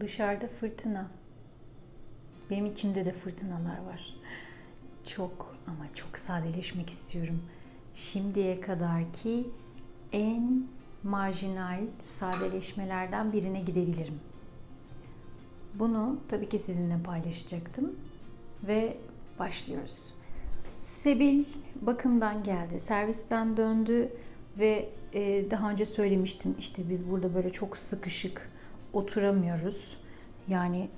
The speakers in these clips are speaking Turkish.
Dışarıda fırtına. Benim içimde de fırtınalar var. Çok ama çok sadeleşmek istiyorum. Şimdiye kadarki en marjinal sadeleşmelerden birine gidebilirim. Bunu tabii ki sizinle paylaşacaktım ve başlıyoruz. Sebil bakımdan geldi, servisten döndü ve e, daha önce söylemiştim işte biz burada böyle çok sıkışık oturamıyoruz. Yani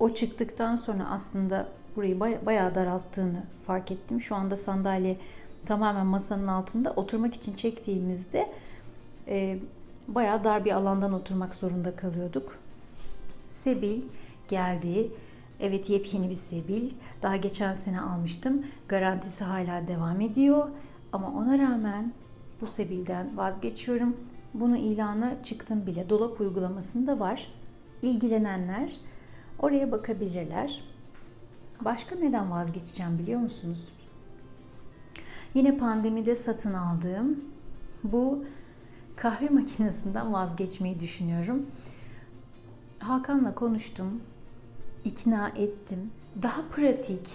o çıktıktan sonra aslında burayı bayağı daralttığını fark ettim. Şu anda sandalye tamamen masanın altında oturmak için çektiğimizde e, bayağı dar bir alandan oturmak zorunda kalıyorduk. Sebil geldi. Evet yepyeni bir Sebil. Daha geçen sene almıştım. Garantisi hala devam ediyor. Ama ona rağmen bu Sebil'den vazgeçiyorum. Bunu ilana çıktım bile. Dolap uygulamasında var. İlgilenenler oraya bakabilirler. Başka neden vazgeçeceğim biliyor musunuz? Yine pandemide satın aldığım bu kahve makinesinden vazgeçmeyi düşünüyorum. Hakan'la konuştum, ikna ettim. Daha pratik,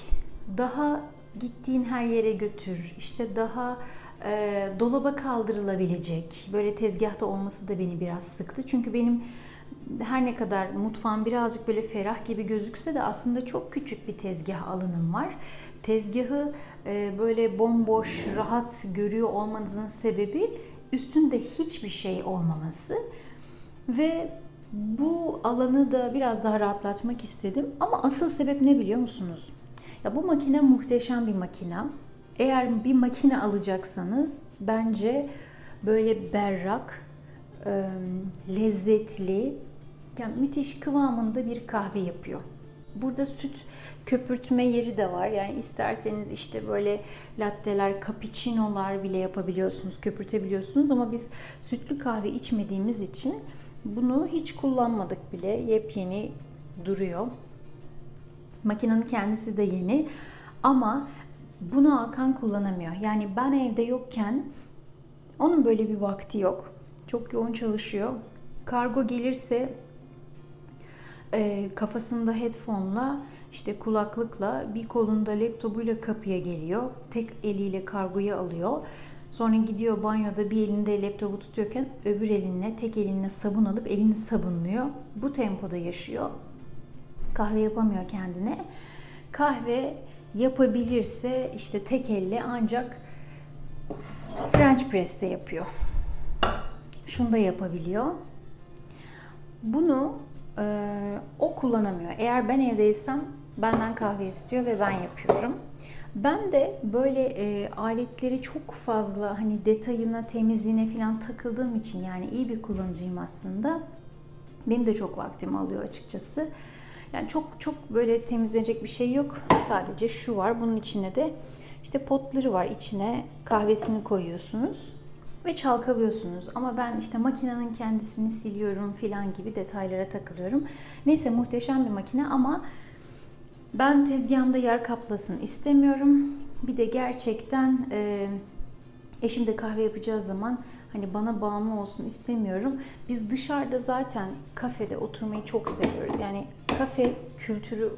daha gittiğin her yere götür, işte daha e, dolaba kaldırılabilecek, böyle tezgahta olması da beni biraz sıktı. Çünkü benim her ne kadar mutfağım birazcık böyle ferah gibi gözükse de aslında çok küçük bir tezgah alanım var. Tezgahı e, böyle bomboş, rahat görüyor olmanızın sebebi üstünde hiçbir şey olmaması ve bu alanı da biraz daha rahatlatmak istedim. Ama asıl sebep ne biliyor musunuz? Ya bu makine muhteşem bir makine. Eğer bir makine alacaksanız bence böyle berrak, lezzetli, yani müthiş kıvamında bir kahve yapıyor. Burada süt köpürtme yeri de var. Yani isterseniz işte böyle latteler, cappuccino'lar bile yapabiliyorsunuz, köpürtebiliyorsunuz ama biz sütlü kahve içmediğimiz için bunu hiç kullanmadık bile. Yepyeni duruyor. Makinenin kendisi de yeni ama bunu Hakan kullanamıyor. Yani ben evde yokken onun böyle bir vakti yok. Çok yoğun çalışıyor. Kargo gelirse e, kafasında headphone'la işte kulaklıkla bir kolunda laptopuyla kapıya geliyor. Tek eliyle kargoyu alıyor. Sonra gidiyor banyoda bir elinde laptopu tutuyorken öbür eline tek eline sabun alıp elini sabunluyor. Bu tempoda yaşıyor. Kahve yapamıyor kendine. Kahve yapabilirse işte tek elle ancak French press'te yapıyor. Şunu da yapabiliyor. Bunu e, o kullanamıyor. Eğer ben evdeysem benden kahve istiyor ve ben yapıyorum. Ben de böyle e, aletleri çok fazla hani detayına, temizliğine falan takıldığım için yani iyi bir kullanıcıyım aslında. Benim de çok vaktimi alıyor açıkçası. Yani çok çok böyle temizlenecek bir şey yok. Sadece şu var. Bunun içine de işte potları var. İçine kahvesini koyuyorsunuz ve çalkalıyorsunuz. Ama ben işte makinenin kendisini siliyorum filan gibi detaylara takılıyorum. Neyse muhteşem bir makine ama ben tezgahımda yer kaplasın istemiyorum. Bir de gerçekten e, eşim de kahve yapacağı zaman hani bana bağımlı olsun istemiyorum. Biz dışarıda zaten kafede oturmayı çok seviyoruz. Yani kafe kültürü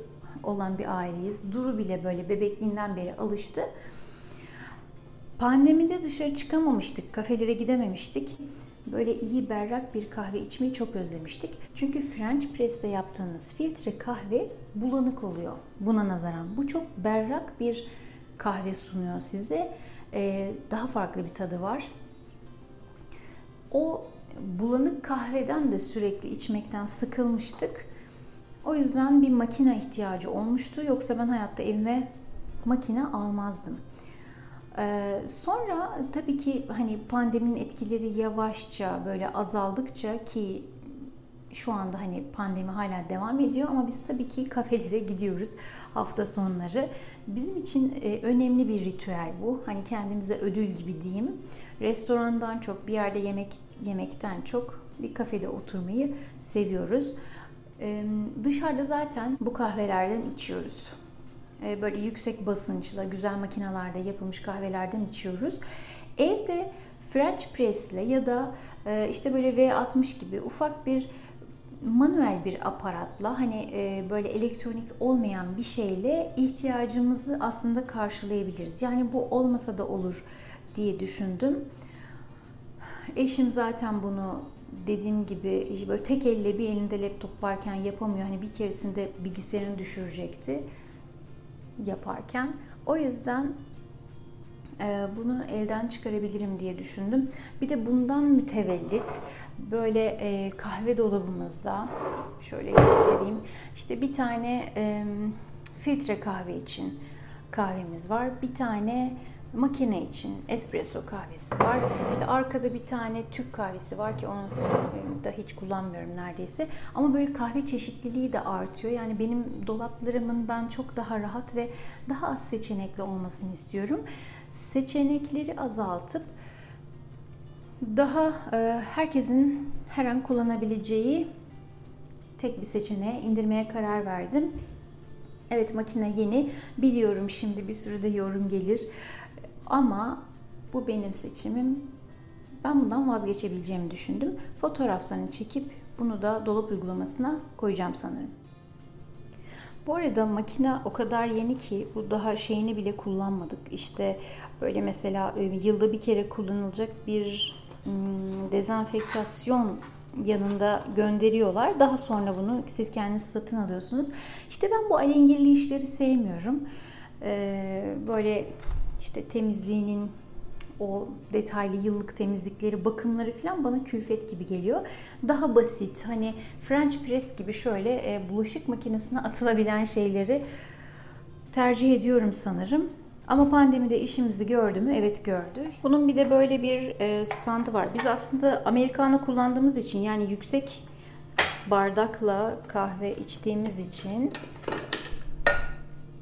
olan bir aileyiz. Duru bile böyle bebekliğinden beri alıştı. Pandemide dışarı çıkamamıştık, kafelere gidememiştik. Böyle iyi berrak bir kahve içmeyi çok özlemiştik. Çünkü French press'te yaptığınız filtre kahve bulanık oluyor buna nazaran. Bu çok berrak bir kahve sunuyor size. Ee, daha farklı bir tadı var. O bulanık kahveden de sürekli içmekten sıkılmıştık. O yüzden bir makine ihtiyacı olmuştu. Yoksa ben hayatta evime makine almazdım. Ee, sonra tabii ki hani pandeminin etkileri yavaşça böyle azaldıkça ki şu anda hani pandemi hala devam ediyor ama biz tabii ki kafelere gidiyoruz hafta sonları. Bizim için e, önemli bir ritüel bu. Hani kendimize ödül gibi diyeyim. Restorandan çok bir yerde yemek yemekten çok bir kafede oturmayı seviyoruz. Dışarıda zaten bu kahvelerden içiyoruz. Ee, böyle yüksek basınçla güzel makinalarda yapılmış kahvelerden içiyoruz. Evde French press'le ya da e, işte böyle V60 gibi ufak bir manuel bir aparatla hani e, böyle elektronik olmayan bir şeyle ihtiyacımızı aslında karşılayabiliriz. Yani bu olmasa da olur diye düşündüm. Eşim zaten bunu dediğim gibi böyle tek elle bir elinde laptop varken yapamıyor. Hani bir keresinde bilgisayarını düşürecekti yaparken. O yüzden e, bunu elden çıkarabilirim diye düşündüm. Bir de bundan mütevellit böyle e, kahve dolabımızda şöyle göstereyim. İşte bir tane filtre kahve için kahvemiz var. Bir tane makine için espresso kahvesi var. İşte arkada bir tane Türk kahvesi var ki onu da hiç kullanmıyorum neredeyse. Ama böyle kahve çeşitliliği de artıyor. Yani benim dolaplarımın ben çok daha rahat ve daha az seçenekli olmasını istiyorum. Seçenekleri azaltıp daha herkesin her an kullanabileceği tek bir seçeneğe indirmeye karar verdim. Evet makine yeni. Biliyorum şimdi bir sürü de yorum gelir. Ama bu benim seçimim. Ben bundan vazgeçebileceğimi düşündüm. Fotoğraflarını çekip bunu da dolap uygulamasına koyacağım sanırım. Bu arada makine o kadar yeni ki bu daha şeyini bile kullanmadık. İşte böyle mesela e, yılda bir kere kullanılacak bir hmm, dezenfektasyon yanında gönderiyorlar. Daha sonra bunu siz kendiniz satın alıyorsunuz. İşte ben bu alengirli işleri sevmiyorum. Ee, böyle işte temizliğinin o detaylı yıllık temizlikleri, bakımları falan bana külfet gibi geliyor. Daha basit hani French press gibi şöyle e, bulaşık makinesine atılabilen şeyleri tercih ediyorum sanırım. Ama pandemide işimizi gördü mü? Evet gördü. Bunun bir de böyle bir e, standı var. Biz aslında Amerikanı kullandığımız için yani yüksek bardakla kahve içtiğimiz için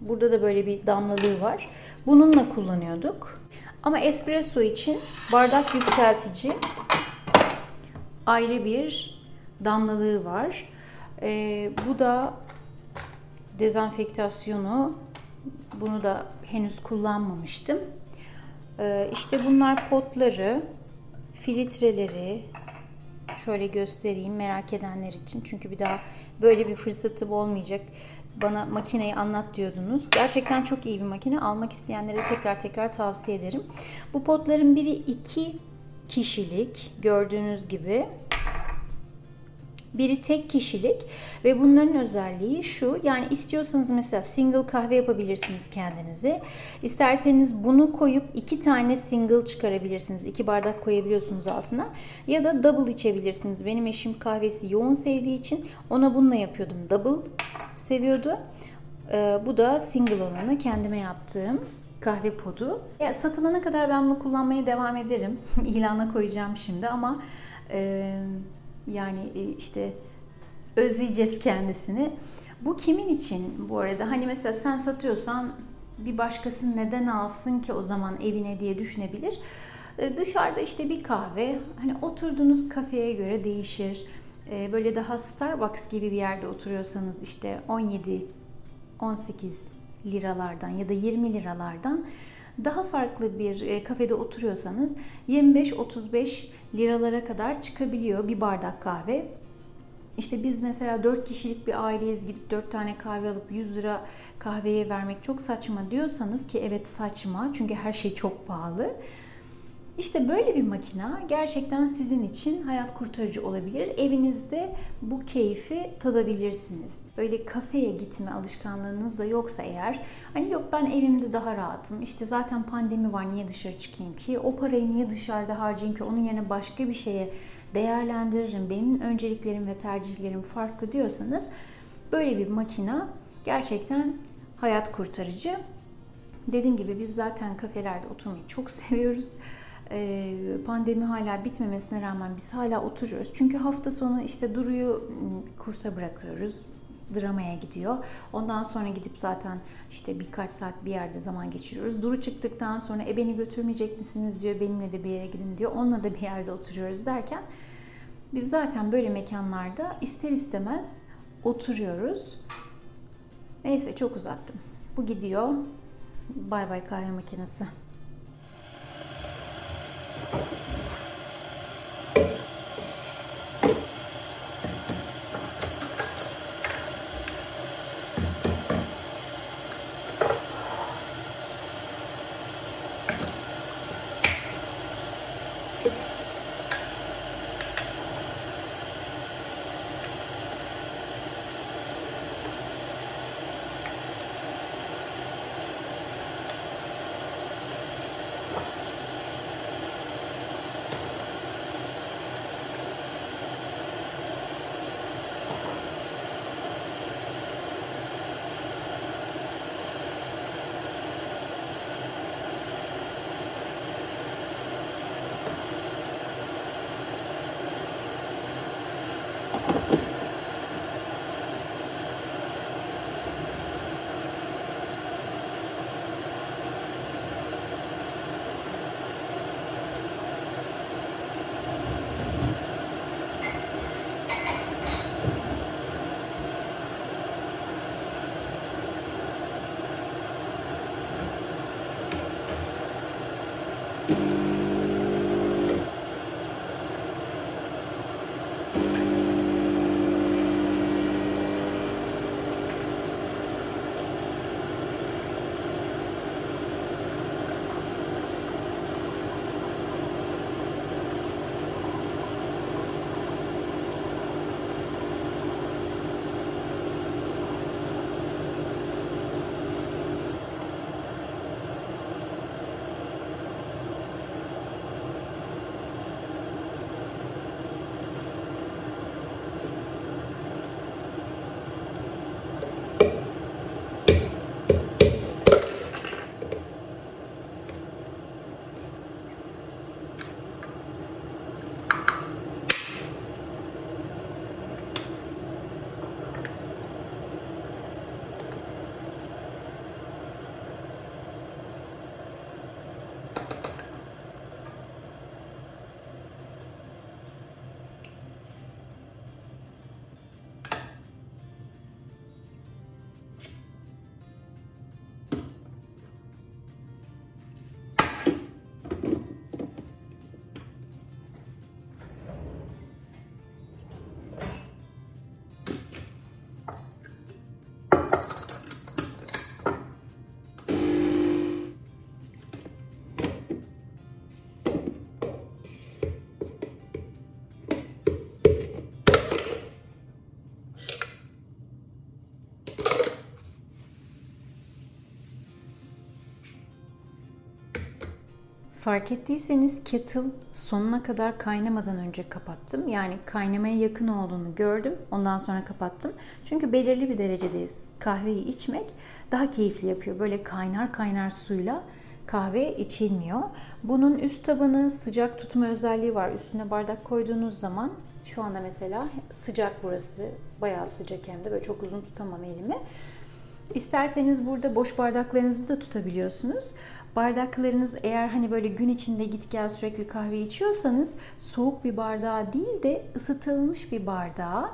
burada da böyle bir damlalığı var. Bununla kullanıyorduk. Ama espresso için bardak yükseltici ayrı bir damlalığı var. Ee, bu da dezenfektasyonu. Bunu da henüz kullanmamıştım. Ee, işte bunlar potları, filtreleri şöyle göstereyim merak edenler için. Çünkü bir daha böyle bir fırsatım olmayacak bana makineyi anlat diyordunuz. Gerçekten çok iyi bir makine. Almak isteyenlere tekrar tekrar tavsiye ederim. Bu potların biri iki kişilik gördüğünüz gibi. Biri tek kişilik ve bunların özelliği şu. Yani istiyorsanız mesela single kahve yapabilirsiniz kendinize. İsterseniz bunu koyup iki tane single çıkarabilirsiniz. İki bardak koyabiliyorsunuz altına. Ya da double içebilirsiniz. Benim eşim kahvesi yoğun sevdiği için ona bununla yapıyordum. Double seviyordu. Ee, bu da single olanı kendime yaptığım kahve podu. Ya, satılana kadar ben bunu kullanmaya devam ederim. İlana koyacağım şimdi ama e, yani e, işte özleyeceğiz kendisini. Bu kimin için bu arada? Hani mesela sen satıyorsan bir başkası neden alsın ki o zaman evine diye düşünebilir. E, dışarıda işte bir kahve, hani oturduğunuz kafeye göre değişir. E, böyle daha Starbucks gibi bir yerde oturuyorsanız işte 17 18 liralardan ya da 20 liralardan daha farklı bir kafede oturuyorsanız 25-35 liralara kadar çıkabiliyor bir bardak kahve. İşte biz mesela 4 kişilik bir aileyiz gidip 4 tane kahve alıp 100 lira kahveye vermek çok saçma diyorsanız ki evet saçma çünkü her şey çok pahalı. İşte böyle bir makina gerçekten sizin için hayat kurtarıcı olabilir. Evinizde bu keyfi tadabilirsiniz. Böyle kafeye gitme alışkanlığınız da yoksa eğer hani yok ben evimde daha rahatım. İşte zaten pandemi var niye dışarı çıkayım ki? O parayı niye dışarıda harcayayım ki? Onun yerine başka bir şeye değerlendiririm. Benim önceliklerim ve tercihlerim farklı diyorsanız böyle bir makina gerçekten hayat kurtarıcı. Dediğim gibi biz zaten kafelerde oturmayı çok seviyoruz. Ee, pandemi hala bitmemesine rağmen biz hala oturuyoruz. Çünkü hafta sonu işte Duru'yu ıı, kursa bırakıyoruz. Dramaya gidiyor. Ondan sonra gidip zaten işte birkaç saat bir yerde zaman geçiriyoruz. Duru çıktıktan sonra e beni götürmeyecek misiniz diyor. Benimle de bir yere gidin diyor. Onunla da bir yerde oturuyoruz derken biz zaten böyle mekanlarda ister istemez oturuyoruz. Neyse çok uzattım. Bu gidiyor. Bay bay kahve makinesi. うん。Fark ettiyseniz kettle sonuna kadar kaynamadan önce kapattım. Yani kaynamaya yakın olduğunu gördüm. Ondan sonra kapattım. Çünkü belirli bir derecedeyiz. Kahveyi içmek daha keyifli yapıyor. Böyle kaynar kaynar suyla kahve içilmiyor. Bunun üst tabanı sıcak tutma özelliği var. Üstüne bardak koyduğunuz zaman şu anda mesela sıcak burası. Bayağı sıcak hem de böyle çok uzun tutamam elimi. İsterseniz burada boş bardaklarınızı da tutabiliyorsunuz. Bardaklarınız eğer hani böyle gün içinde git gel sürekli kahve içiyorsanız soğuk bir bardağa değil de ısıtılmış bir bardağa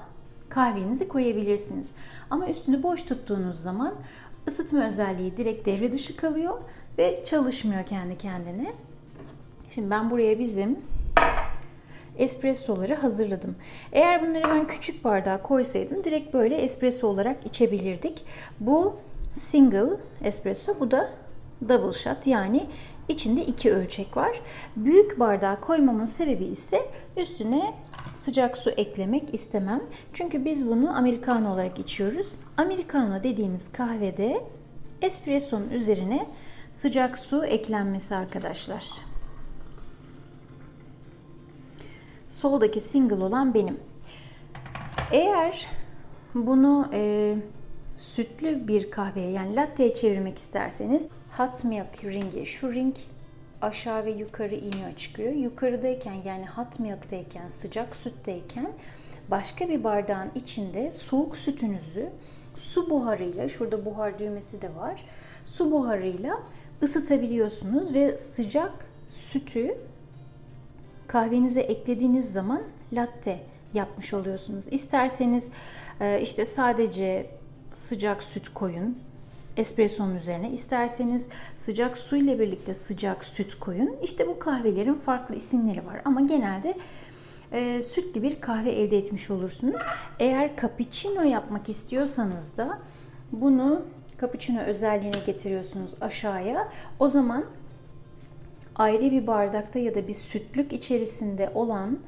kahvenizi koyabilirsiniz. Ama üstünü boş tuttuğunuz zaman ısıtma özelliği direkt devre dışı kalıyor ve çalışmıyor kendi kendine. Şimdi ben buraya bizim espressoları hazırladım. Eğer bunları ben küçük bardağa koysaydım direkt böyle espresso olarak içebilirdik. Bu single espresso, bu da double shot yani içinde iki ölçek var. Büyük bardağa koymamın sebebi ise üstüne sıcak su eklemek istemem. Çünkü biz bunu americano olarak içiyoruz. Americano dediğimiz kahvede espressonun üzerine sıcak su eklenmesi arkadaşlar. Soldaki single olan benim. Eğer bunu e, sütlü bir kahveye yani latte'ye çevirmek isterseniz hot milk ringi şu ring aşağı ve yukarı iniyor çıkıyor. Yukarıdayken yani hot milk'teyken sıcak sütteyken başka bir bardağın içinde soğuk sütünüzü su buharıyla şurada buhar düğmesi de var. Su buharıyla ısıtabiliyorsunuz ve sıcak sütü kahvenize eklediğiniz zaman latte yapmış oluyorsunuz. İsterseniz e, işte sadece sıcak süt koyun espressonun üzerine. İsterseniz sıcak su ile birlikte sıcak süt koyun. İşte bu kahvelerin farklı isimleri var ama genelde e, sütlü bir kahve elde etmiş olursunuz. Eğer cappuccino yapmak istiyorsanız da bunu cappuccino özelliğine getiriyorsunuz aşağıya. O zaman ayrı bir bardakta ya da bir sütlük içerisinde olan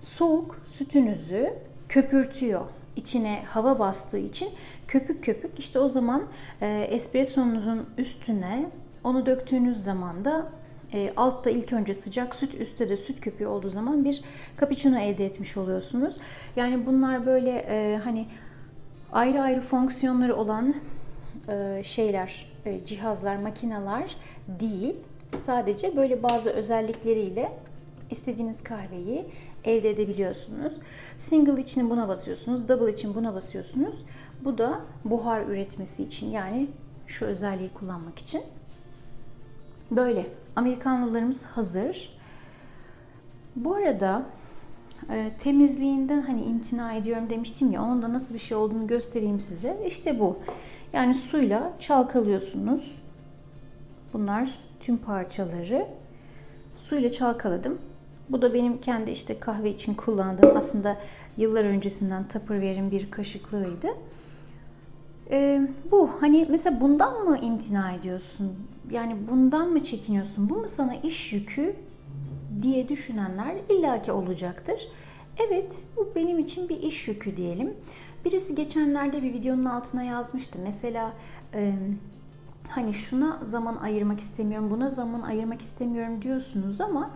soğuk sütünüzü köpürtüyor. İçine hava bastığı için köpük köpük işte o zaman e, espressonuzun üstüne onu döktüğünüz zaman da e, altta ilk önce sıcak süt, üstte de süt köpüğü olduğu zaman bir cappuccino elde etmiş oluyorsunuz. Yani bunlar böyle e, hani ayrı ayrı fonksiyonları olan e, şeyler, e, cihazlar, makineler değil. Sadece böyle bazı özellikleriyle istediğiniz kahveyi elde edebiliyorsunuz. Single için buna basıyorsunuz, double için buna basıyorsunuz. Bu da buhar üretmesi için yani şu özelliği kullanmak için. Böyle. Amerikanlılarımız hazır. Bu arada e, temizliğinden hani imtina ediyorum demiştim ya onun da nasıl bir şey olduğunu göstereyim size. İşte bu. Yani suyla çalkalıyorsunuz. Bunlar tüm parçaları suyla çalkaladım. Bu da benim kendi işte kahve için kullandığım aslında yıllar öncesinden Tupperware'in bir kaşıklığıydı. Ee, bu hani mesela bundan mı imtina ediyorsun? Yani bundan mı çekiniyorsun? Bu mu sana iş yükü diye düşünenler illaki olacaktır. Evet bu benim için bir iş yükü diyelim. Birisi geçenlerde bir videonun altına yazmıştı. Mesela e, hani şuna zaman ayırmak istemiyorum, buna zaman ayırmak istemiyorum diyorsunuz ama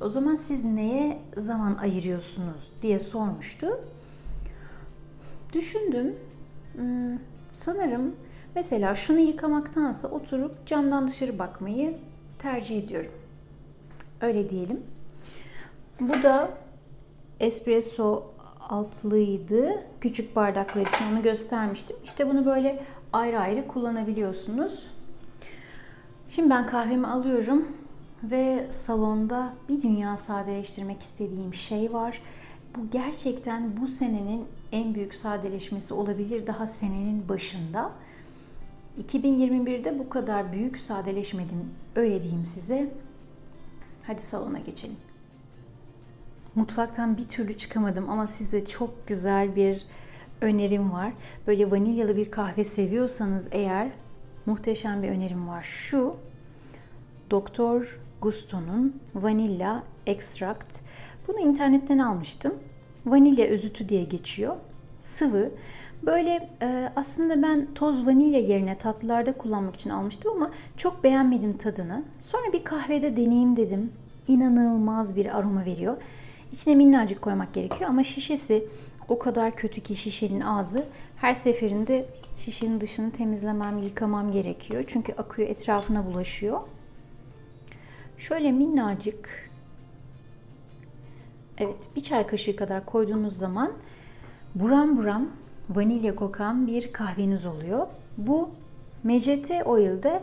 o zaman siz neye zaman ayırıyorsunuz diye sormuştu. Düşündüm. Hmm, sanırım mesela şunu yıkamaktansa oturup camdan dışarı bakmayı tercih ediyorum. Öyle diyelim. Bu da espresso altlıydı. Küçük bardaklar için onu göstermiştim. İşte bunu böyle ayrı ayrı kullanabiliyorsunuz. Şimdi ben kahvemi alıyorum ve salonda bir dünya sadeleştirmek istediğim şey var. Bu gerçekten bu senenin en büyük sadeleşmesi olabilir daha senenin başında. 2021'de bu kadar büyük sadeleşmedim öyle diyeyim size. Hadi salona geçelim. Mutfaktan bir türlü çıkamadım ama size çok güzel bir önerim var. Böyle vanilyalı bir kahve seviyorsanız eğer muhteşem bir önerim var. Şu Doktor Gusto'nun Vanilla Extract. Bunu internetten almıştım. Vanilya özütü diye geçiyor. Sıvı. Böyle e, aslında ben toz vanilya yerine tatlılarda kullanmak için almıştım ama çok beğenmedim tadını. Sonra bir kahvede deneyeyim dedim. İnanılmaz bir aroma veriyor. İçine minnacık koymak gerekiyor ama şişesi o kadar kötü ki şişenin ağzı. Her seferinde şişenin dışını temizlemem, yıkamam gerekiyor. Çünkü akıyor etrafına bulaşıyor. Şöyle minnacık Evet bir çay kaşığı kadar koyduğunuz zaman buram buram vanilya kokan bir kahveniz oluyor. Bu MCT oil'de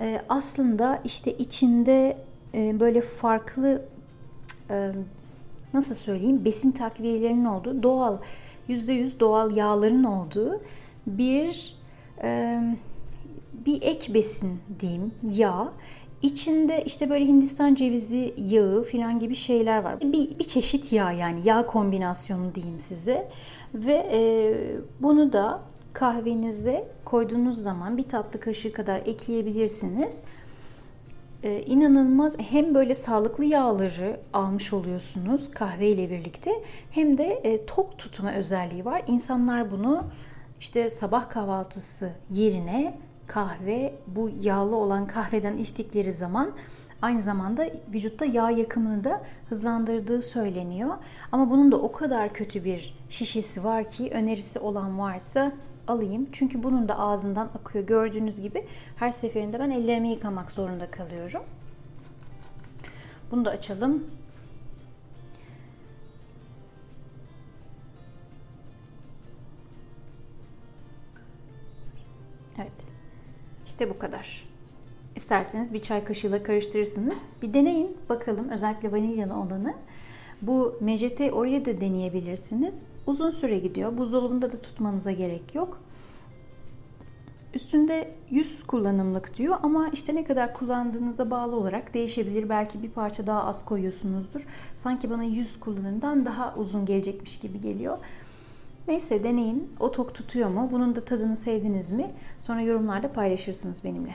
e, aslında işte içinde e, böyle farklı e, nasıl söyleyeyim besin takviyelerinin olduğu doğal %100 doğal yağların olduğu bir e, bir ek besin diyeyim yağ. İçinde işte böyle Hindistan cevizi yağı falan gibi şeyler var. Bir, bir çeşit yağ yani yağ kombinasyonu diyeyim size. Ve e, bunu da kahvenize koyduğunuz zaman bir tatlı kaşığı kadar ekleyebilirsiniz. Ee, inanılmaz hem böyle sağlıklı yağları almış oluyorsunuz kahve ile birlikte hem de e, tok tutma özelliği var. İnsanlar bunu işte sabah kahvaltısı yerine kahve bu yağlı olan kahveden içtikleri zaman aynı zamanda vücutta yağ yakımını da hızlandırdığı söyleniyor. Ama bunun da o kadar kötü bir şişesi var ki önerisi olan varsa alayım. Çünkü bunun da ağzından akıyor. Gördüğünüz gibi her seferinde ben ellerimi yıkamak zorunda kalıyorum. Bunu da açalım. Evet. İşte bu kadar. İsterseniz bir çay kaşığıyla karıştırırsınız. Bir deneyin bakalım özellikle vanilyalı olanı. Bu MCT oil'i de deneyebilirsiniz. Uzun süre gidiyor. Buzdolabında da tutmanıza gerek yok. Üstünde 100 kullanımlık diyor ama işte ne kadar kullandığınıza bağlı olarak değişebilir. Belki bir parça daha az koyuyorsunuzdur. Sanki bana 100 kullanımdan daha uzun gelecekmiş gibi geliyor. Neyse deneyin. O tok tutuyor mu? Bunun da tadını sevdiniz mi? Sonra yorumlarda paylaşırsınız benimle.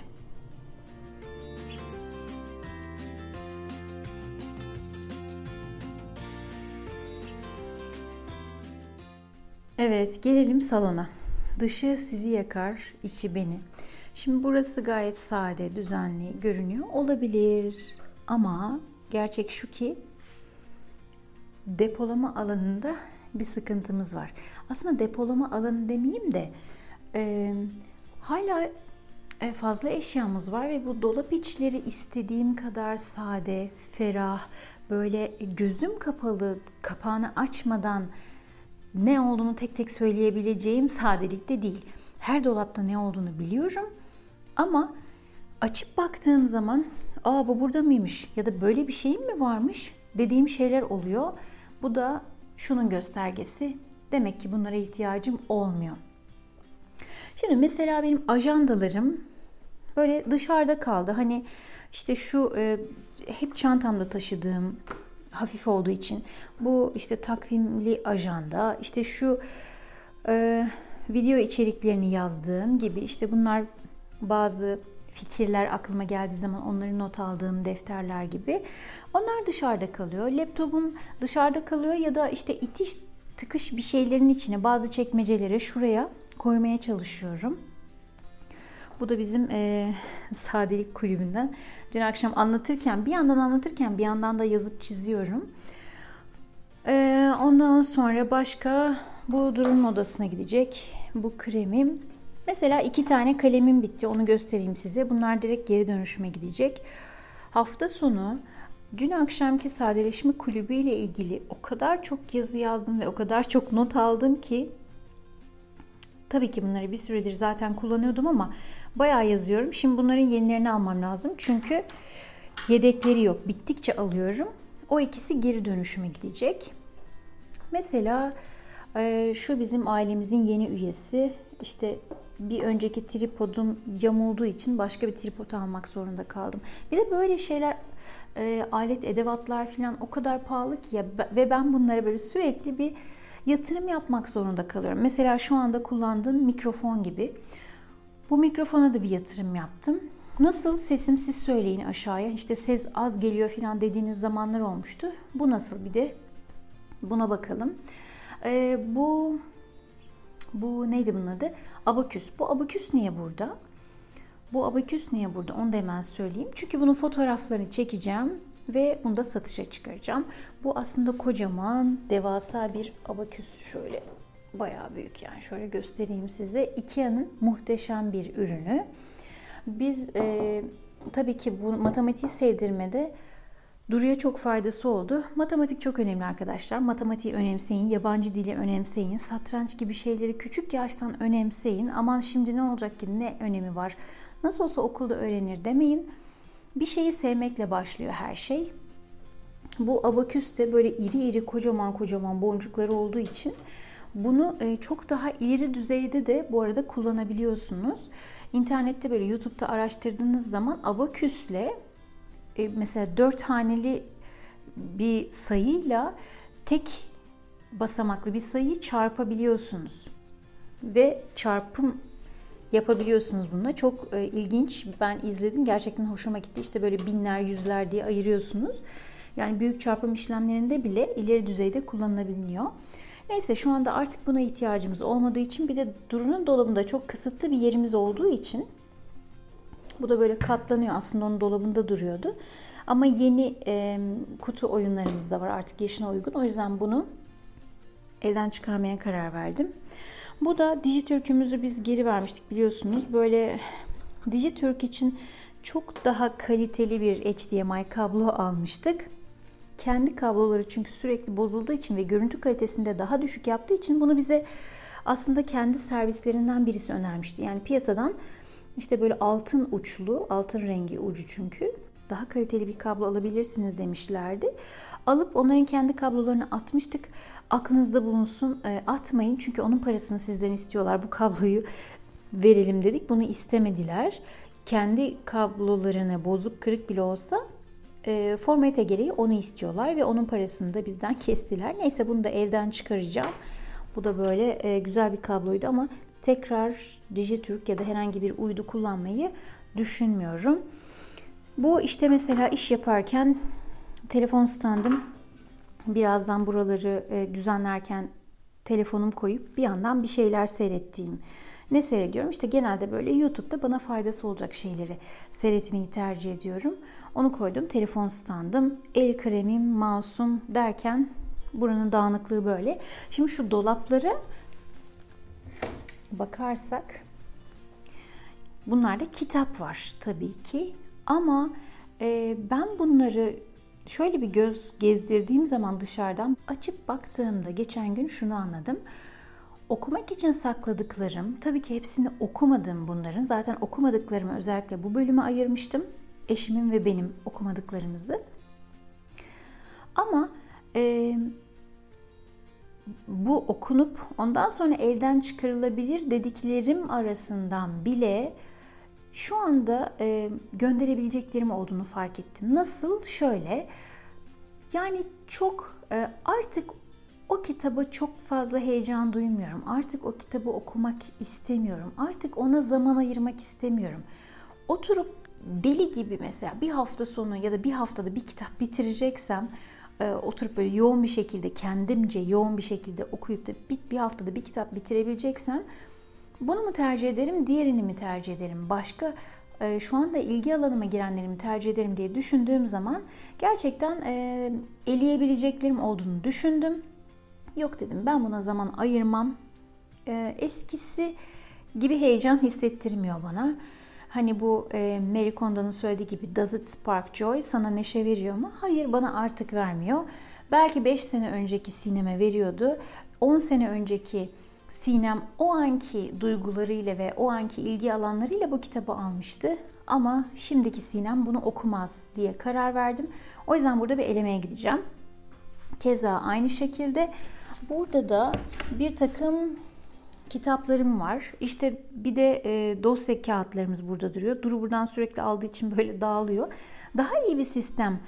Evet, gelelim salona. Dışı sizi yakar, içi beni. Şimdi burası gayet sade, düzenli görünüyor. Olabilir ama gerçek şu ki depolama alanında bir sıkıntımız var. Aslında depolama alanı demeyeyim de e, hala fazla eşyamız var ve bu dolap içleri istediğim kadar sade, ferah, böyle gözüm kapalı, kapağını açmadan ne olduğunu tek tek söyleyebileceğim sadelikte değil. Her dolapta ne olduğunu biliyorum ama açıp baktığım zaman aa bu burada mıymış ya da böyle bir şeyim mi varmış dediğim şeyler oluyor. Bu da şunun göstergesi. Demek ki bunlara ihtiyacım olmuyor. Şimdi mesela benim ajandalarım böyle dışarıda kaldı. Hani işte şu e, hep çantamda taşıdığım hafif olduğu için bu işte takvimli ajanda, işte şu e, video içeriklerini yazdığım gibi işte bunlar bazı fikirler aklıma geldiği zaman onları not aldığım defterler gibi. Onlar dışarıda kalıyor. Laptopum dışarıda kalıyor ya da işte itiş tıkış bir şeylerin içine bazı çekmecelere şuraya koymaya çalışıyorum. Bu da bizim e, sadelik kulübünden. Dün akşam anlatırken bir yandan anlatırken bir yandan da yazıp çiziyorum. E, ondan sonra başka bu durum odasına gidecek. Bu kremim. Mesela iki tane kalemim bitti. Onu göstereyim size. Bunlar direkt geri dönüşüme gidecek. Hafta sonu dün akşamki sadeleşme kulübü ile ilgili o kadar çok yazı yazdım ve o kadar çok not aldım ki tabii ki bunları bir süredir zaten kullanıyordum ama bayağı yazıyorum. Şimdi bunların yenilerini almam lazım. Çünkü yedekleri yok. Bittikçe alıyorum. O ikisi geri dönüşüme gidecek. Mesela e, şu bizim ailemizin yeni üyesi. İşte bir önceki tripodum yamulduğu için başka bir tripod almak zorunda kaldım. Bir de böyle şeyler e, alet edevatlar falan o kadar pahalı ki ya ve ben bunlara böyle sürekli bir yatırım yapmak zorunda kalıyorum. Mesela şu anda kullandığım mikrofon gibi. Bu mikrofona da bir yatırım yaptım. Nasıl sesim siz söyleyin aşağıya. İşte ses az geliyor falan dediğiniz zamanlar olmuştu. Bu nasıl bir de buna bakalım. Ee, bu Bu neydi bunun adı? Abaküs. Bu abaküs niye burada? Bu abaküs niye burada? Onu da hemen söyleyeyim. Çünkü bunun fotoğraflarını çekeceğim ve bunu da satışa çıkaracağım. Bu aslında kocaman, devasa bir abaküs. Şöyle bayağı büyük yani. Şöyle göstereyim size. Ikea'nın muhteşem bir ürünü. Biz e, tabii ki bu matematiği sevdirmede Duru'ya çok faydası oldu. Matematik çok önemli arkadaşlar. Matematiği önemseyin, yabancı dili önemseyin, satranç gibi şeyleri küçük yaştan önemseyin. Aman şimdi ne olacak ki ne önemi var? Nasıl olsa okulda öğrenir demeyin. Bir şeyi sevmekle başlıyor her şey. Bu abaküs de böyle iri iri kocaman kocaman boncukları olduğu için bunu e, çok daha ileri düzeyde de bu arada kullanabiliyorsunuz. İnternette böyle YouTube'da araştırdığınız zaman abaküsle e, mesela dört haneli bir sayıyla tek basamaklı bir sayıyı çarpabiliyorsunuz. Ve çarpım yapabiliyorsunuz bununla. Çok e, ilginç. Ben izledim. Gerçekten hoşuma gitti. İşte böyle binler, yüzler diye ayırıyorsunuz. Yani büyük çarpım işlemlerinde bile ileri düzeyde kullanılabiliyor. Neyse şu anda artık buna ihtiyacımız olmadığı için bir de Duru'nun dolabında çok kısıtlı bir yerimiz olduğu için bu da böyle katlanıyor. Aslında onun dolabında duruyordu. Ama yeni e, kutu oyunlarımız da var artık yaşına uygun. O yüzden bunu evden çıkarmaya karar verdim. Bu da Dijitürk'ümüzü biz geri vermiştik biliyorsunuz. Böyle Dijitürk için çok daha kaliteli bir HDMI kablo almıştık. Kendi kabloları çünkü sürekli bozulduğu için ve görüntü kalitesinde daha düşük yaptığı için bunu bize aslında kendi servislerinden birisi önermişti. Yani piyasadan işte böyle altın uçlu, altın rengi ucu çünkü daha kaliteli bir kablo alabilirsiniz demişlerdi. Alıp onların kendi kablolarını atmıştık. Aklınızda bulunsun e, atmayın çünkü onun parasını sizden istiyorlar. Bu kabloyu verelim dedik. Bunu istemediler. Kendi kablolarını bozuk kırık bile olsa e, formate gereği onu istiyorlar ve onun parasını da bizden kestiler. Neyse bunu da elden çıkaracağım. Bu da böyle e, güzel bir kabloydu ama tekrar Dijitürk ya da herhangi bir uydu kullanmayı düşünmüyorum. Bu işte mesela iş yaparken telefon standım birazdan buraları e, düzenlerken telefonum koyup bir yandan bir şeyler seyrettiğim. Ne seyrediyorum? İşte genelde böyle YouTube'da bana faydası olacak şeyleri seyretmeyi tercih ediyorum. Onu koydum. Telefon standım, el kremim, mouse'um derken buranın dağınıklığı böyle. Şimdi şu dolaplara bakarsak bunlarda kitap var tabii ki. Ama e, ben bunları şöyle bir göz gezdirdiğim zaman dışarıdan açıp baktığımda geçen gün şunu anladım. Okumak için sakladıklarım, tabii ki hepsini okumadım bunların. Zaten okumadıklarımı özellikle bu bölüme ayırmıştım. Eşimin ve benim okumadıklarımızı. Ama e, bu okunup ondan sonra elden çıkarılabilir dediklerim arasından bile şu anda e, gönderebileceklerim olduğunu fark ettim. Nasıl? Şöyle. Yani çok e, artık o kitaba çok fazla heyecan duymuyorum. Artık o kitabı okumak istemiyorum. Artık ona zaman ayırmak istemiyorum. Oturup deli gibi mesela bir hafta sonu ya da bir haftada bir kitap bitireceksem e, oturup böyle yoğun bir şekilde kendimce yoğun bir şekilde okuyup da bir, bir haftada bir kitap bitirebileceksem bunu mu tercih ederim, diğerini mi tercih ederim? Başka e, şu anda ilgi alanıma girenleri mi tercih ederim diye düşündüğüm zaman gerçekten e, eleyebileceklerim olduğunu düşündüm. Yok dedim ben buna zaman ayırmam. E, eskisi gibi heyecan hissettirmiyor bana. Hani bu e, Mary Kondo'nun söylediği gibi does it spark joy sana neşe veriyor mu? Hayır bana artık vermiyor. Belki 5 sene önceki sineme veriyordu. 10 sene önceki Sinem o anki duygularıyla ve o anki ilgi alanlarıyla bu kitabı almıştı. Ama şimdiki Sinem bunu okumaz diye karar verdim. O yüzden burada bir elemeye gideceğim. Keza aynı şekilde burada da bir takım kitaplarım var. İşte bir de e, dosya kağıtlarımız burada duruyor. Duru buradan sürekli aldığı için böyle dağılıyor. Daha iyi bir sistem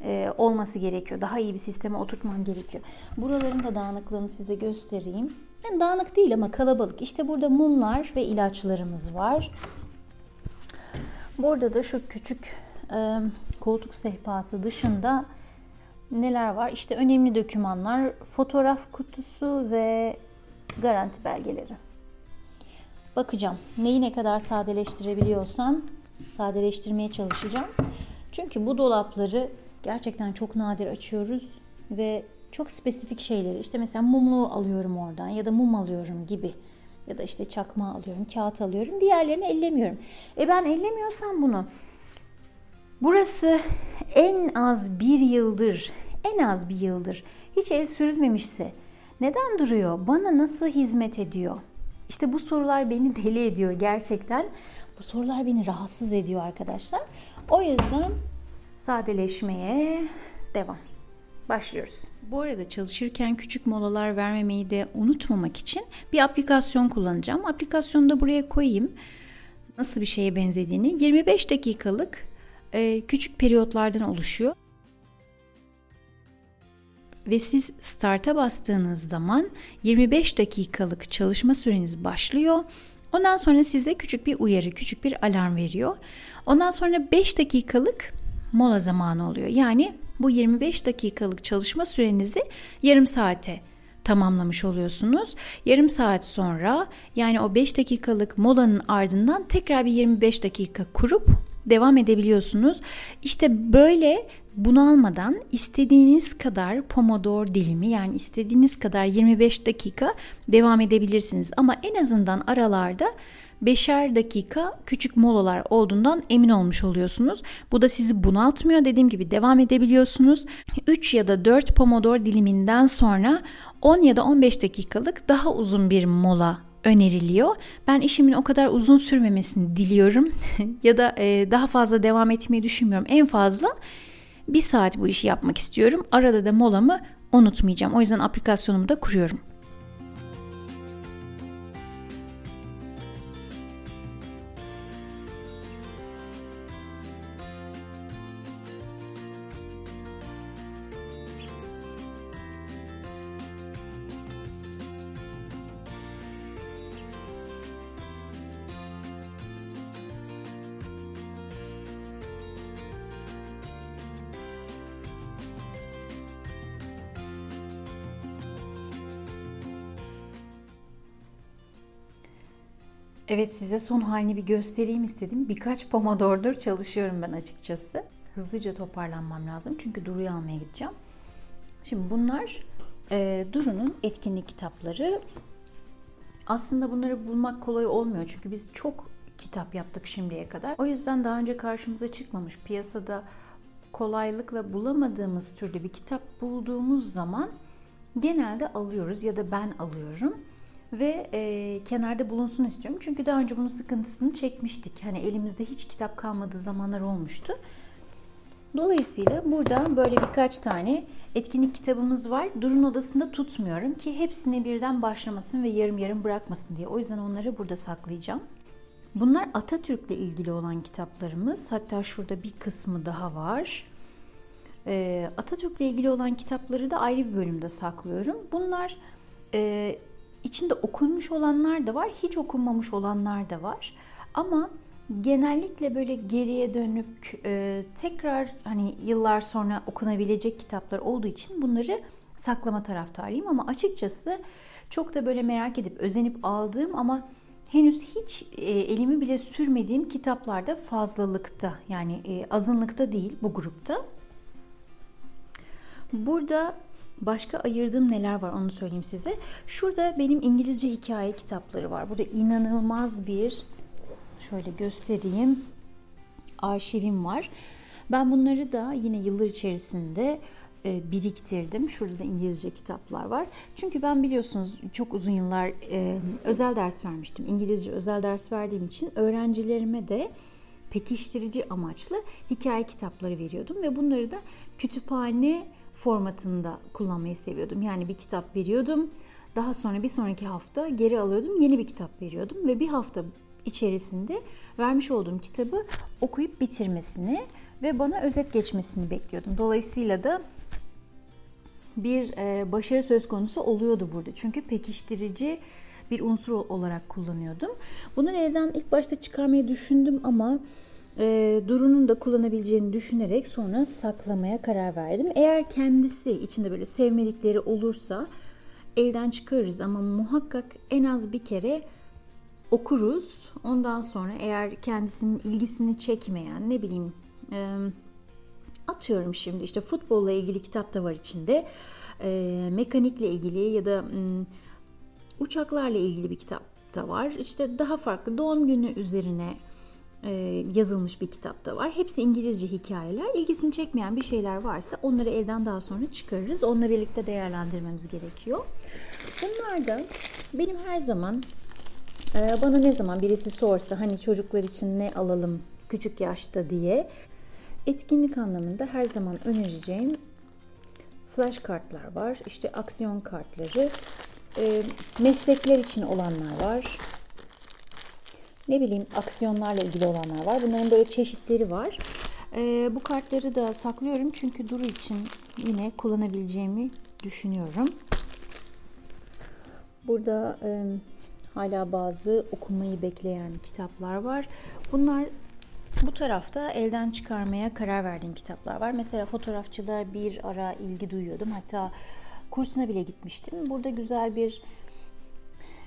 e, olması gerekiyor. Daha iyi bir sisteme oturtmam gerekiyor. Buraların da dağınıklığını size göstereyim. Yani dağınık değil ama kalabalık. İşte burada mumlar ve ilaçlarımız var. Burada da şu küçük e, koltuk sehpası dışında neler var? İşte önemli dokümanlar, fotoğraf kutusu ve garanti belgeleri. bakacağım. Neyi ne kadar sadeleştirebiliyorsam sadeleştirmeye çalışacağım. Çünkü bu dolapları gerçekten çok nadir açıyoruz ve çok spesifik şeyleri işte mesela mumlu alıyorum oradan ya da mum alıyorum gibi ya da işte çakma alıyorum, kağıt alıyorum. Diğerlerini ellemiyorum. E ben ellemiyorsam bunu burası en az bir yıldır, en az bir yıldır hiç el sürülmemişse neden duruyor? Bana nasıl hizmet ediyor? İşte bu sorular beni deli ediyor gerçekten. Bu sorular beni rahatsız ediyor arkadaşlar. O yüzden sadeleşmeye devam. Başlıyoruz. Bu arada çalışırken küçük molalar vermemeyi de unutmamak için bir aplikasyon kullanacağım. Aplikasyonu da buraya koyayım. Nasıl bir şeye benzediğini. 25 dakikalık e, küçük periyotlardan oluşuyor. Ve siz start'a bastığınız zaman 25 dakikalık çalışma süreniz başlıyor. Ondan sonra size küçük bir uyarı, küçük bir alarm veriyor. Ondan sonra 5 dakikalık mola zamanı oluyor. Yani bu 25 dakikalık çalışma sürenizi yarım saate tamamlamış oluyorsunuz. Yarım saat sonra yani o 5 dakikalık molanın ardından tekrar bir 25 dakika kurup devam edebiliyorsunuz. İşte böyle bunalmadan istediğiniz kadar pomodoro dilimi yani istediğiniz kadar 25 dakika devam edebilirsiniz. Ama en azından aralarda beşer dakika küçük molalar olduğundan emin olmuş oluyorsunuz. Bu da sizi bunaltmıyor. Dediğim gibi devam edebiliyorsunuz. 3 ya da 4 pomodoro diliminden sonra 10 ya da 15 dakikalık daha uzun bir mola öneriliyor. Ben işimin o kadar uzun sürmemesini diliyorum ya da e, daha fazla devam etmeyi düşünmüyorum. En fazla bir saat bu işi yapmak istiyorum. Arada da molamı unutmayacağım. O yüzden aplikasyonumu da kuruyorum. Evet size son halini bir göstereyim istedim. Birkaç pomodordur çalışıyorum ben açıkçası. Hızlıca toparlanmam lazım çünkü Duru'yu almaya gideceğim. Şimdi bunlar e, Duru'nun etkinlik kitapları. Aslında bunları bulmak kolay olmuyor çünkü biz çok kitap yaptık şimdiye kadar. O yüzden daha önce karşımıza çıkmamış piyasada kolaylıkla bulamadığımız türde bir kitap bulduğumuz zaman genelde alıyoruz ya da ben alıyorum ve e, kenarda bulunsun istiyorum. Çünkü daha önce bunun sıkıntısını çekmiştik. Hani elimizde hiç kitap kalmadığı zamanlar olmuştu. Dolayısıyla burada böyle birkaç tane etkinlik kitabımız var. Durun odasında tutmuyorum ki hepsine birden başlamasın ve yarım yarım bırakmasın diye. O yüzden onları burada saklayacağım. Bunlar Atatürk'le ilgili olan kitaplarımız. Hatta şurada bir kısmı daha var. Ee, Atatürk'le ilgili olan kitapları da ayrı bir bölümde saklıyorum. Bunlar e, İçinde okunmuş olanlar da var, hiç okunmamış olanlar da var. Ama genellikle böyle geriye dönük e, tekrar hani yıllar sonra okunabilecek kitaplar olduğu için bunları saklama taraftarıyım ama açıkçası çok da böyle merak edip özenip aldığım ama henüz hiç e, elimi bile sürmediğim kitaplarda fazlalıkta yani e, azınlıkta değil bu grupta. Burada Başka ayırdığım neler var onu söyleyeyim size. Şurada benim İngilizce hikaye kitapları var. Burada inanılmaz bir şöyle göstereyim arşivim var. Ben bunları da yine yıllar içerisinde e, biriktirdim. Şurada da İngilizce kitaplar var. Çünkü ben biliyorsunuz çok uzun yıllar e, özel ders vermiştim. İngilizce özel ders verdiğim için öğrencilerime de pekiştirici amaçlı hikaye kitapları veriyordum ve bunları da kütüphane formatında kullanmayı seviyordum. Yani bir kitap veriyordum. Daha sonra bir sonraki hafta geri alıyordum. Yeni bir kitap veriyordum ve bir hafta içerisinde vermiş olduğum kitabı okuyup bitirmesini ve bana özet geçmesini bekliyordum. Dolayısıyla da bir e, başarı söz konusu oluyordu burada. Çünkü pekiştirici bir unsur olarak kullanıyordum. Bunu neden ilk başta çıkarmayı düşündüm ama e, Duru'nun da kullanabileceğini düşünerek sonra saklamaya karar verdim. Eğer kendisi içinde böyle sevmedikleri olursa elden çıkarırız ama muhakkak en az bir kere okuruz. Ondan sonra eğer kendisinin ilgisini çekmeyen ne bileyim e, atıyorum şimdi işte futbolla ilgili kitap da var içinde. E, mekanikle ilgili ya da m, uçaklarla ilgili bir kitap da var. İşte daha farklı doğum günü üzerine yazılmış bir kitap da var. Hepsi İngilizce hikayeler. İlgisini çekmeyen bir şeyler varsa onları elden daha sonra çıkarırız. Onunla birlikte değerlendirmemiz gerekiyor. Bunlar da benim her zaman e, bana ne zaman birisi sorsa hani çocuklar için ne alalım küçük yaşta diye etkinlik anlamında her zaman önereceğim flash kartlar var. İşte aksiyon kartları, e, meslekler için olanlar var ne bileyim aksiyonlarla ilgili olanlar var. Bunların böyle çeşitleri var. E, bu kartları da saklıyorum çünkü Duru için yine kullanabileceğimi düşünüyorum. Burada e, hala bazı okumayı bekleyen kitaplar var. Bunlar bu tarafta elden çıkarmaya karar verdiğim kitaplar var. Mesela fotoğrafçılığa bir ara ilgi duyuyordum. Hatta kursuna bile gitmiştim. Burada güzel bir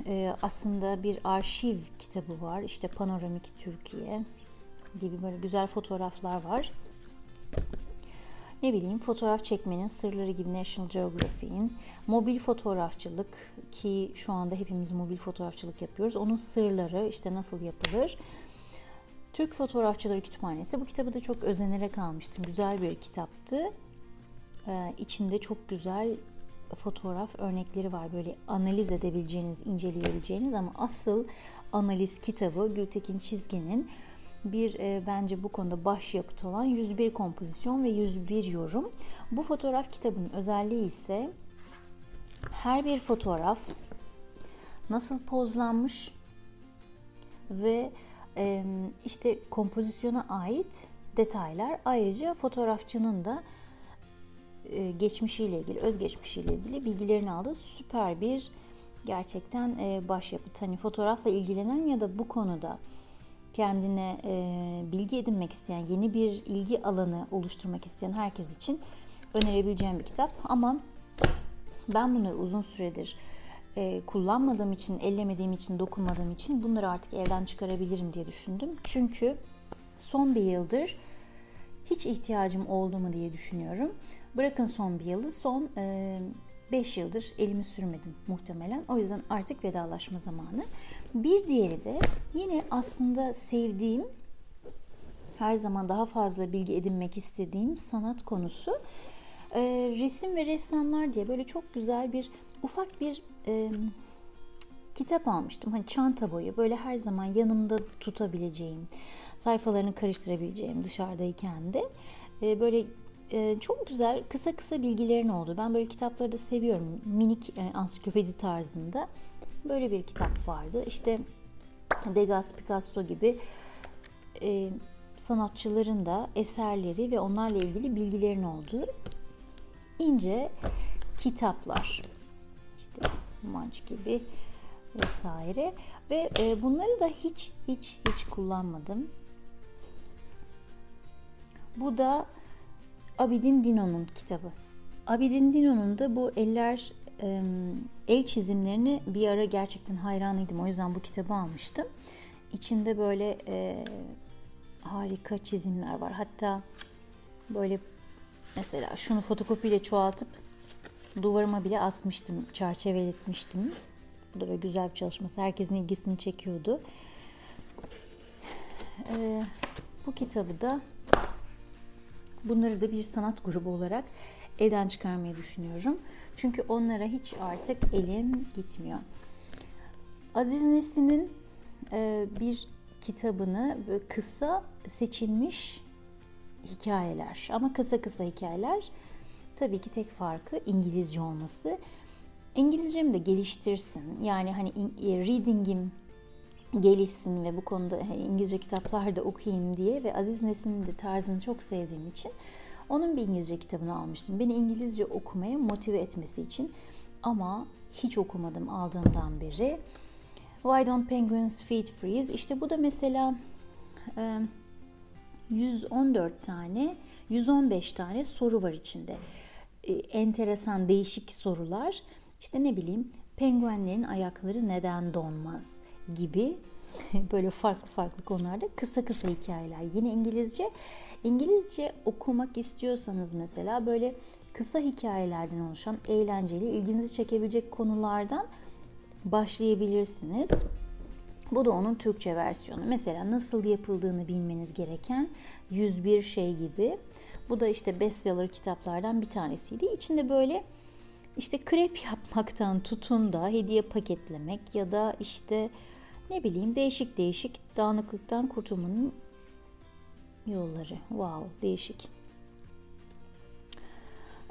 e, aslında bir arşiv kitabı var. İşte Panoramik Türkiye gibi böyle güzel fotoğraflar var. Ne bileyim fotoğraf çekmenin sırları gibi National Geographic'in mobil fotoğrafçılık ki şu anda hepimiz mobil fotoğrafçılık yapıyoruz. Onun sırları işte nasıl yapılır. Türk Fotoğrafçıları Kütüphanesi. Bu kitabı da çok özenerek almıştım. Güzel bir kitaptı. Ee, içinde çok güzel fotoğraf örnekleri var. Böyle analiz edebileceğiniz, inceleyebileceğiniz ama asıl analiz kitabı Gültekin Çizgi'nin bir e, bence bu konuda başyapıt olan 101 kompozisyon ve 101 yorum. Bu fotoğraf kitabının özelliği ise her bir fotoğraf nasıl pozlanmış ve e, işte kompozisyona ait detaylar ayrıca fotoğrafçının da geçmişiyle ilgili, özgeçmişiyle ilgili bilgilerini aldı. Süper bir gerçekten e, başyapıt. Hani fotoğrafla ilgilenen ya da bu konuda kendine e, bilgi edinmek isteyen, yeni bir ilgi alanı oluşturmak isteyen herkes için önerebileceğim bir kitap. Ama ben bunları uzun süredir kullanmadığım için, ellemediğim için, dokunmadığım için bunları artık elden çıkarabilirim diye düşündüm. Çünkü son bir yıldır hiç ihtiyacım oldu mu diye düşünüyorum. Bırakın son bir yılı, son 5 e, yıldır elimi sürmedim muhtemelen. O yüzden artık vedalaşma zamanı. Bir diğeri de yine aslında sevdiğim, her zaman daha fazla bilgi edinmek istediğim sanat konusu. E, resim ve ressamlar diye böyle çok güzel bir ufak bir e, kitap almıştım. Hani çanta boyu böyle her zaman yanımda tutabileceğim, sayfalarını karıştırabileceğim dışarıdayken de e, böyle e, çok güzel kısa kısa bilgilerin oldu. Ben böyle kitapları da seviyorum. Minik e, ansiklopedi tarzında. Böyle bir kitap vardı. İşte Degas, Picasso gibi e, sanatçıların da eserleri ve onlarla ilgili bilgilerin olduğu ince kitaplar. İşte Manç gibi vesaire ve bunları da hiç hiç hiç kullanmadım. Bu da Abidin Dino'nun kitabı. Abidin Dino'nun da bu eller el çizimlerini bir ara gerçekten hayranıydım. O yüzden bu kitabı almıştım. İçinde böyle e, harika çizimler var. Hatta böyle mesela şunu fotokopiyle çoğaltıp duvarıma bile asmıştım, çerçeveletmiştim. Bu da böyle güzel bir çalışması. Herkesin ilgisini çekiyordu. E, bu kitabı da Bunları da bir sanat grubu olarak elden çıkarmayı düşünüyorum. Çünkü onlara hiç artık elim gitmiyor. Aziz Nesin'in e, bir kitabını kısa seçilmiş hikayeler ama kısa kısa hikayeler tabii ki tek farkı İngilizce olması. İngilizcemi de geliştirsin. Yani hani e, reading'im gelişsin ve bu konuda İngilizce kitaplar da okuyayım diye ve Aziz Nesin'in de tarzını çok sevdiğim için onun bir İngilizce kitabını almıştım. Beni İngilizce okumaya motive etmesi için ama hiç okumadım aldığımdan beri. Why Don't Penguins Feed Freeze? İşte bu da mesela 114 tane, 115 tane soru var içinde. Enteresan, değişik sorular. İşte ne bileyim, penguenlerin ayakları neden donmaz? Gibi böyle farklı farklı konularda kısa kısa hikayeler. Yine İngilizce. İngilizce okumak istiyorsanız mesela böyle kısa hikayelerden oluşan eğlenceli, ilginizi çekebilecek konulardan başlayabilirsiniz. Bu da onun Türkçe versiyonu. Mesela nasıl yapıldığını bilmeniz gereken 101 şey gibi. Bu da işte bestseller kitaplardan bir tanesiydi. İçinde böyle işte krep yapmaktan tutun da hediye paketlemek ya da işte ne bileyim değişik değişik dağınıklıktan kurtulmanın yolları. Wow değişik.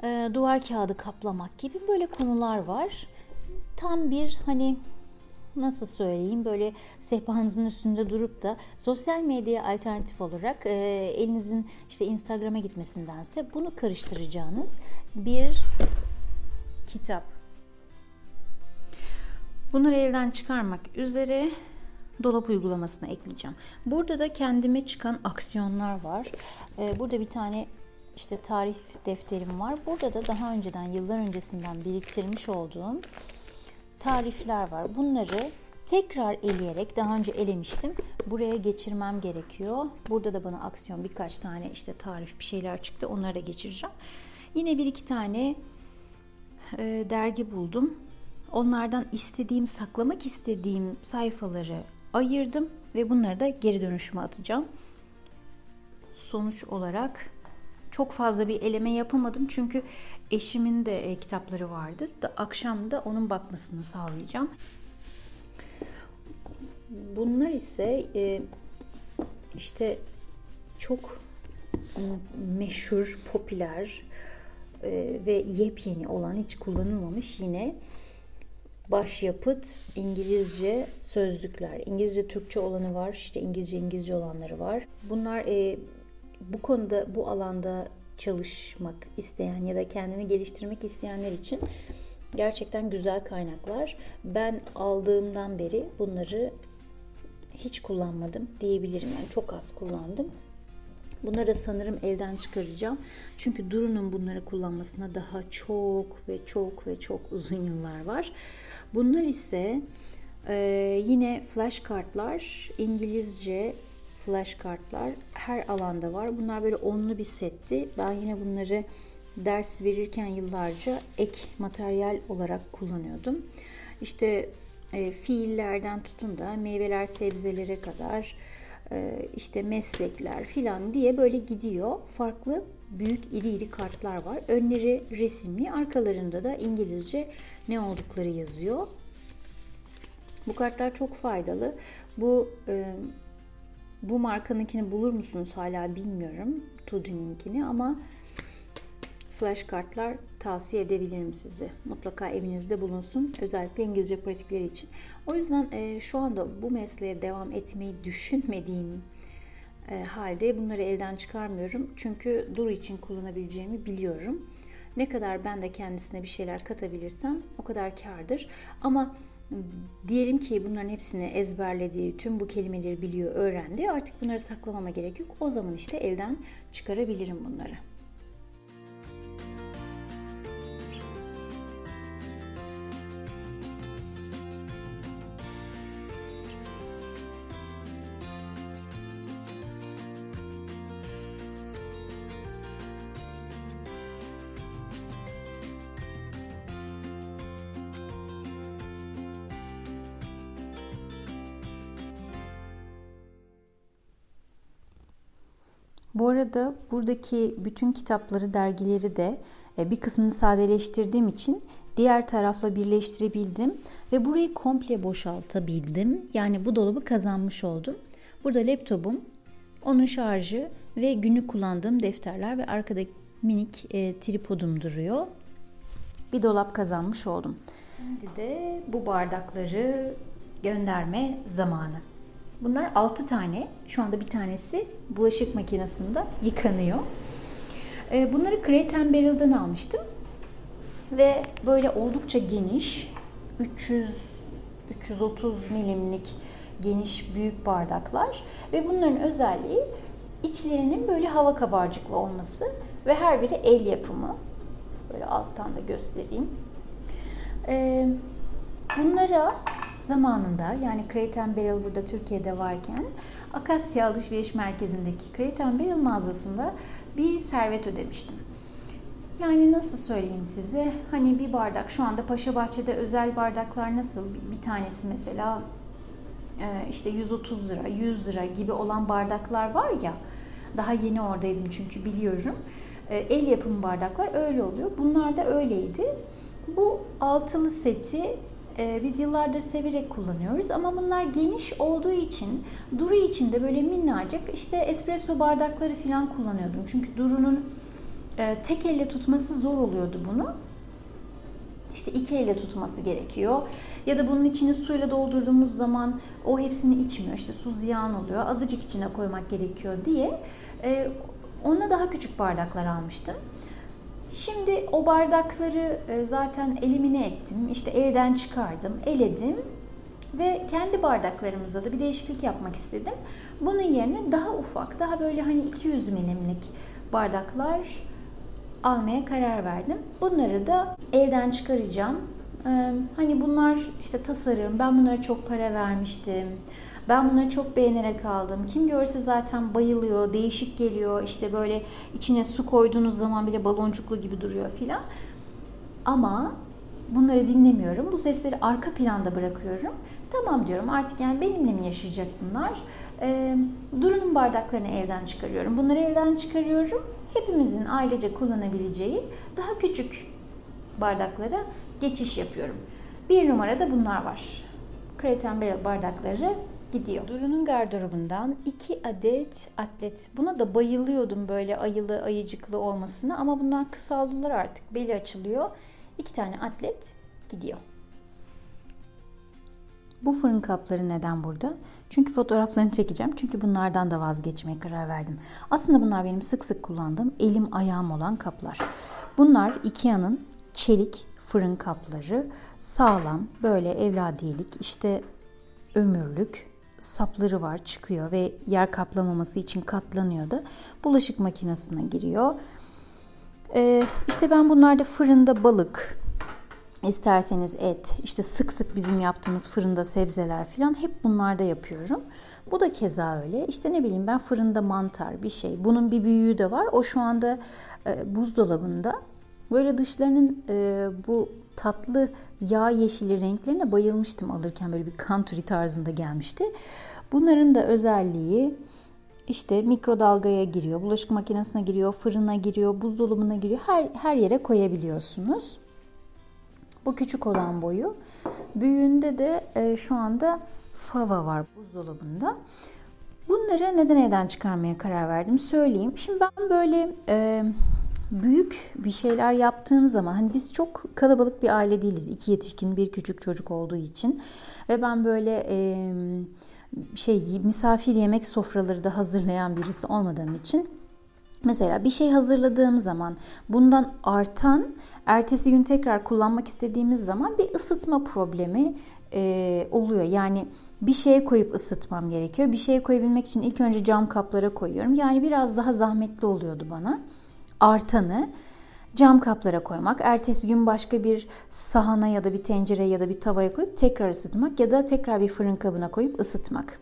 Ee, duvar kağıdı kaplamak gibi böyle konular var. Tam bir hani nasıl söyleyeyim böyle sehpanızın üstünde durup da sosyal medyaya alternatif olarak e, elinizin işte Instagram'a gitmesindense bunu karıştıracağınız bir kitap. Bunları elden çıkarmak üzere dolap uygulamasına ekleyeceğim. Burada da kendime çıkan aksiyonlar var. E, burada bir tane işte tarih defterim var. Burada da daha önceden yıllar öncesinden biriktirmiş olduğum tarifler var. Bunları tekrar eleyerek daha önce elemiştim. Buraya geçirmem gerekiyor. Burada da bana aksiyon birkaç tane işte tarif bir şeyler çıktı. Onları da geçireceğim. Yine bir iki tane e, dergi buldum. Onlardan istediğim, saklamak istediğim sayfaları ayırdım ve bunları da geri dönüşüme atacağım. Sonuç olarak çok fazla bir eleme yapamadım çünkü eşimin de e, kitapları vardı. Da, akşam da onun bakmasını sağlayacağım. Bunlar ise e, işte çok meşhur, popüler e, ve yepyeni olan hiç kullanılmamış yine başyapıt İngilizce sözlükler. İngilizce Türkçe olanı var, işte İngilizce İngilizce olanları var. Bunlar e, bu konuda bu alanda çalışmak isteyen ya da kendini geliştirmek isteyenler için gerçekten güzel kaynaklar. Ben aldığımdan beri bunları hiç kullanmadım diyebilirim. Yani çok az kullandım. Bunları da sanırım elden çıkaracağım. Çünkü Duru'nun bunları kullanmasına daha çok ve çok ve çok uzun yıllar var. Bunlar ise e, yine flash kartlar, İngilizce flash kartlar her alanda var. Bunlar böyle onlu bir setti. Ben yine bunları ders verirken yıllarca ek materyal olarak kullanıyordum. İşte e, fiillerden tutun da meyveler, sebzelere kadar işte meslekler filan diye böyle gidiyor. Farklı büyük iri iri kartlar var. Önleri resimli, arkalarında da İngilizce ne oldukları yazıyor. Bu kartlar çok faydalı. Bu e, bu markanınkini bulur musunuz hala bilmiyorum. Tudi'ninkini ama flash kartlar tavsiye edebilirim size. Mutlaka evinizde bulunsun. Özellikle İngilizce pratikleri için. O yüzden e, şu anda bu mesleğe devam etmeyi düşünmediğim e, halde bunları elden çıkarmıyorum. Çünkü Duru için kullanabileceğimi biliyorum. Ne kadar ben de kendisine bir şeyler katabilirsem o kadar kardır. Ama diyelim ki bunların hepsini ezberlediği, tüm bu kelimeleri biliyor, öğrendi. Artık bunları saklamama gerek yok. O zaman işte elden çıkarabilirim bunları. Bu arada buradaki bütün kitapları, dergileri de e, bir kısmını sadeleştirdiğim için diğer tarafla birleştirebildim ve burayı komple boşaltabildim. Yani bu dolabı kazanmış oldum. Burada laptopum, onun şarjı ve günlük kullandığım defterler ve arkada minik e, tripodum duruyor. Bir dolap kazanmış oldum. Şimdi de bu bardakları gönderme zamanı. Bunlar 6 tane. Şu anda bir tanesi bulaşık makinesinde yıkanıyor. Ee, bunları Crate Barrel'dan almıştım. Ve böyle oldukça geniş 300 330 milimlik geniş büyük bardaklar ve bunların özelliği içlerinin böyle hava kabarcıklı olması ve her biri el yapımı. Böyle alttan da göstereyim. Ee, bunlara zamanında yani Crate Barrel burada Türkiye'de varken Akasya Alışveriş Merkezi'ndeki Crate Barrel mağazasında bir servet ödemiştim. Yani nasıl söyleyeyim size? Hani bir bardak şu anda Paşa Bahçe'de özel bardaklar nasıl? Bir tanesi mesela e, işte 130 lira, 100 lira gibi olan bardaklar var ya. Daha yeni oradaydım çünkü biliyorum. E, el yapımı bardaklar öyle oluyor. Bunlar da öyleydi. Bu altılı seti e, biz yıllardır severek kullanıyoruz ama bunlar geniş olduğu için Duru için de böyle minnacık işte espresso bardakları falan kullanıyordum. Çünkü Duru'nun e, tek elle tutması zor oluyordu bunu. İşte iki elle tutması gerekiyor. Ya da bunun içini suyla doldurduğumuz zaman o hepsini içmiyor. İşte su ziyan oluyor. Azıcık içine koymak gerekiyor diye. E, ona daha küçük bardaklar almıştım. Şimdi o bardakları e, zaten elimine ettim. İşte elden çıkardım, eledim ve kendi bardaklarımızda da bir değişiklik yapmak istedim. Bunun yerine daha ufak, daha böyle hani 200 milimlik bardaklar almaya karar verdim. Bunları da elden çıkaracağım. Hani bunlar işte tasarım, ben bunlara çok para vermiştim. Ben bunları çok beğenerek aldım. Kim görse zaten bayılıyor, değişik geliyor. İşte böyle içine su koyduğunuz zaman bile baloncuklu gibi duruyor filan. Ama bunları dinlemiyorum. Bu sesleri arka planda bırakıyorum. Tamam diyorum artık yani benimle mi yaşayacak bunlar? Ee, Duru'nun bardaklarını evden çıkarıyorum. Bunları evden çıkarıyorum. Hepimizin ailece kullanabileceği daha küçük bardaklara geçiş yapıyorum. Bir numarada bunlar var. Kreten bardakları gidiyor. Duru'nun gardırobundan iki adet atlet. Buna da bayılıyordum böyle ayılı ayıcıklı olmasına ama bunlar kısaldılar artık. Beli açılıyor. İki tane atlet gidiyor. Bu fırın kapları neden burada? Çünkü fotoğraflarını çekeceğim. Çünkü bunlardan da vazgeçmeye karar verdim. Aslında bunlar benim sık sık kullandığım elim ayağım olan kaplar. Bunlar Ikea'nın çelik fırın kapları. Sağlam, böyle evladiyelik, işte ömürlük sapları var çıkıyor ve yer kaplamaması için katlanıyor da bulaşık makinesine giriyor. Ee, işte ben bunlarda fırında balık, isterseniz et, işte sık sık bizim yaptığımız fırında sebzeler falan hep bunlarda yapıyorum. Bu da keza öyle. İşte ne bileyim ben fırında mantar bir şey. Bunun bir büyüğü de var. O şu anda e, buzdolabında. Böyle dışlarının e, bu tatlı yağ yeşili renklerine bayılmıştım alırken böyle bir kanturi tarzında gelmişti. Bunların da özelliği işte mikrodalgaya giriyor, bulaşık makinesine giriyor, fırına giriyor, buzdolabına giriyor. Her her yere koyabiliyorsunuz. Bu küçük olan boyu. Büyüğünde de e, şu anda fava var buzdolabında. Bunları neden evden çıkarmaya karar verdim söyleyeyim. Şimdi ben böyle e, büyük bir şeyler yaptığım zaman hani biz çok kalabalık bir aile değiliz. İki yetişkin bir küçük çocuk olduğu için ve ben böyle e, şey misafir yemek sofraları da hazırlayan birisi olmadığım için Mesela bir şey hazırladığım zaman bundan artan ertesi gün tekrar kullanmak istediğimiz zaman bir ısıtma problemi e, oluyor. Yani bir şeye koyup ısıtmam gerekiyor. Bir şeye koyabilmek için ilk önce cam kaplara koyuyorum. Yani biraz daha zahmetli oluyordu bana. Artanı cam kaplara koymak, ertesi gün başka bir sahana ya da bir tencere ya da bir tavaya koyup tekrar ısıtmak ya da tekrar bir fırın kabına koyup ısıtmak.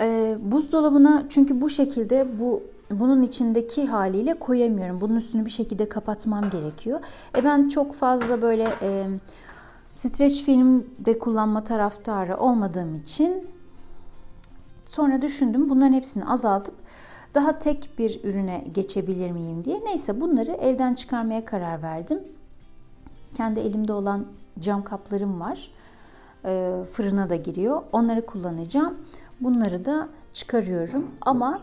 Ee, buzdolabına çünkü bu şekilde bu bunun içindeki haliyle koyamıyorum. Bunun üstünü bir şekilde kapatmam gerekiyor. E ben çok fazla böyle e, streç film de kullanma taraftarı olmadığım için sonra düşündüm bunların hepsini azaltıp daha tek bir ürüne geçebilir miyim diye. Neyse bunları elden çıkarmaya karar verdim. Kendi elimde olan cam kaplarım var. E, fırına da giriyor. Onları kullanacağım. Bunları da çıkarıyorum. Ama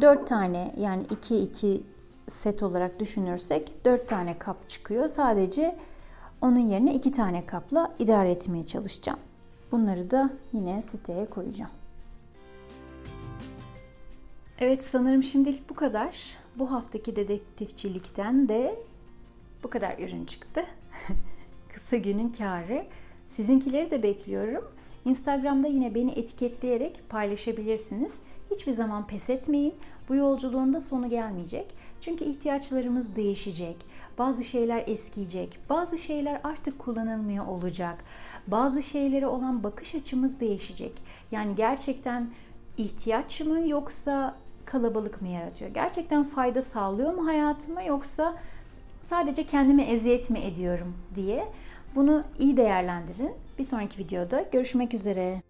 4 tane yani 2 2 set olarak düşünürsek 4 tane kap çıkıyor. Sadece onun yerine 2 tane kapla idare etmeye çalışacağım. Bunları da yine siteye koyacağım. Evet sanırım şimdilik bu kadar. Bu haftaki dedektifçilikten de bu kadar ürün çıktı. Kısa günün karı. Sizinkileri de bekliyorum. Instagram'da yine beni etiketleyerek paylaşabilirsiniz. Hiçbir zaman pes etmeyin. Bu yolculuğun da sonu gelmeyecek. Çünkü ihtiyaçlarımız değişecek. Bazı şeyler eskiyecek. Bazı şeyler artık kullanılmıyor olacak. Bazı şeylere olan bakış açımız değişecek. Yani gerçekten ihtiyaç mı yoksa kalabalık mı yaratıyor? Gerçekten fayda sağlıyor mu hayatıma yoksa sadece kendime eziyet mi ediyorum diye bunu iyi değerlendirin. Bir sonraki videoda görüşmek üzere.